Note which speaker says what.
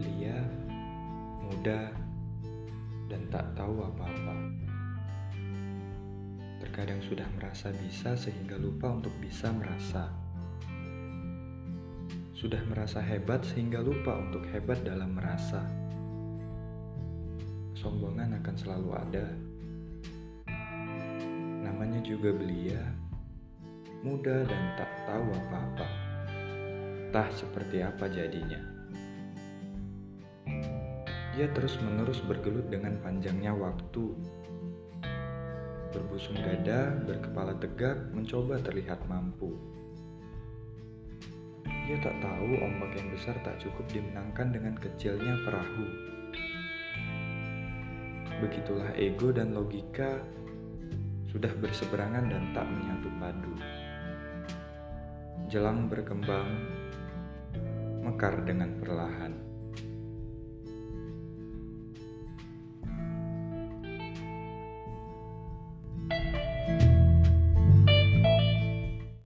Speaker 1: belia, muda, dan tak tahu apa-apa. Terkadang sudah merasa bisa sehingga lupa untuk bisa merasa. Sudah merasa hebat sehingga lupa untuk hebat dalam merasa. Kesombongan akan selalu ada. Namanya juga belia, muda dan tak tahu apa-apa. Tah seperti apa jadinya. Dia terus-menerus bergelut dengan panjangnya waktu. Berbusung dada, berkepala tegak, mencoba terlihat mampu. Dia tak tahu ombak yang besar tak cukup dimenangkan dengan kecilnya perahu. Begitulah ego dan logika sudah berseberangan dan tak menyatu padu. Jelang berkembang, mekar dengan perlahan.